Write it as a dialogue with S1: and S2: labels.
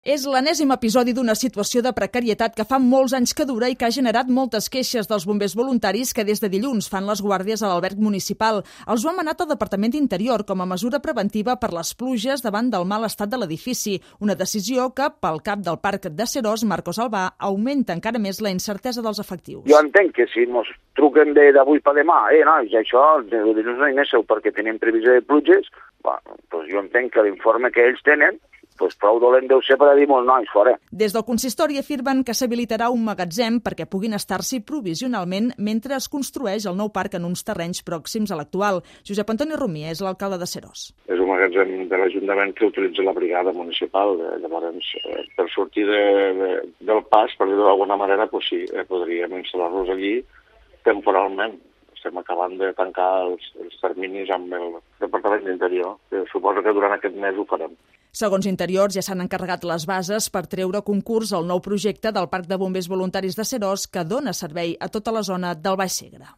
S1: És l'enèsim episodi d'una situació de precarietat que fa molts anys que dura i que ha generat moltes queixes dels bombers voluntaris que des de dilluns fan les guàrdies a l'alberg municipal. Els ho han manat al Departament d'Interior com a mesura preventiva per les pluges davant del mal estat de l'edifici, una decisió que, pel cap del parc de Serós, Marcos Albà, augmenta encara més la incertesa dels efectius.
S2: Jo entenc que si ens truquen d'avui per demà, eh, nois, això dilluns no hi perquè tenim previsió de pluges, bueno, doncs jo entenc que l'informe que ells tenen pues prou dolent deu ser per a dir molts nois fora.
S1: Des del consistori afirmen que s'habilitarà un magatzem perquè puguin estar-s'hi provisionalment mentre es construeix el nou parc en uns terrenys pròxims a l'actual. Josep Antoni Romier és l'alcalde de Serós.
S3: És un magatzem de l'Ajuntament que utilitza la brigada municipal. Eh, llavors, eh, per sortir de, de, del pas, per dir-ho d'alguna manera, pues sí, eh, podríem instal·lar-nos allí temporalment estem acabant de tancar els, els terminis amb el Departament d'Interior. Suposo que durant aquest mes ho farem.
S1: Segons Interiors, ja s'han encarregat les bases per treure concurs al nou projecte del Parc de Bombers Voluntaris de Serós que dona servei a tota la zona del Baix Segre.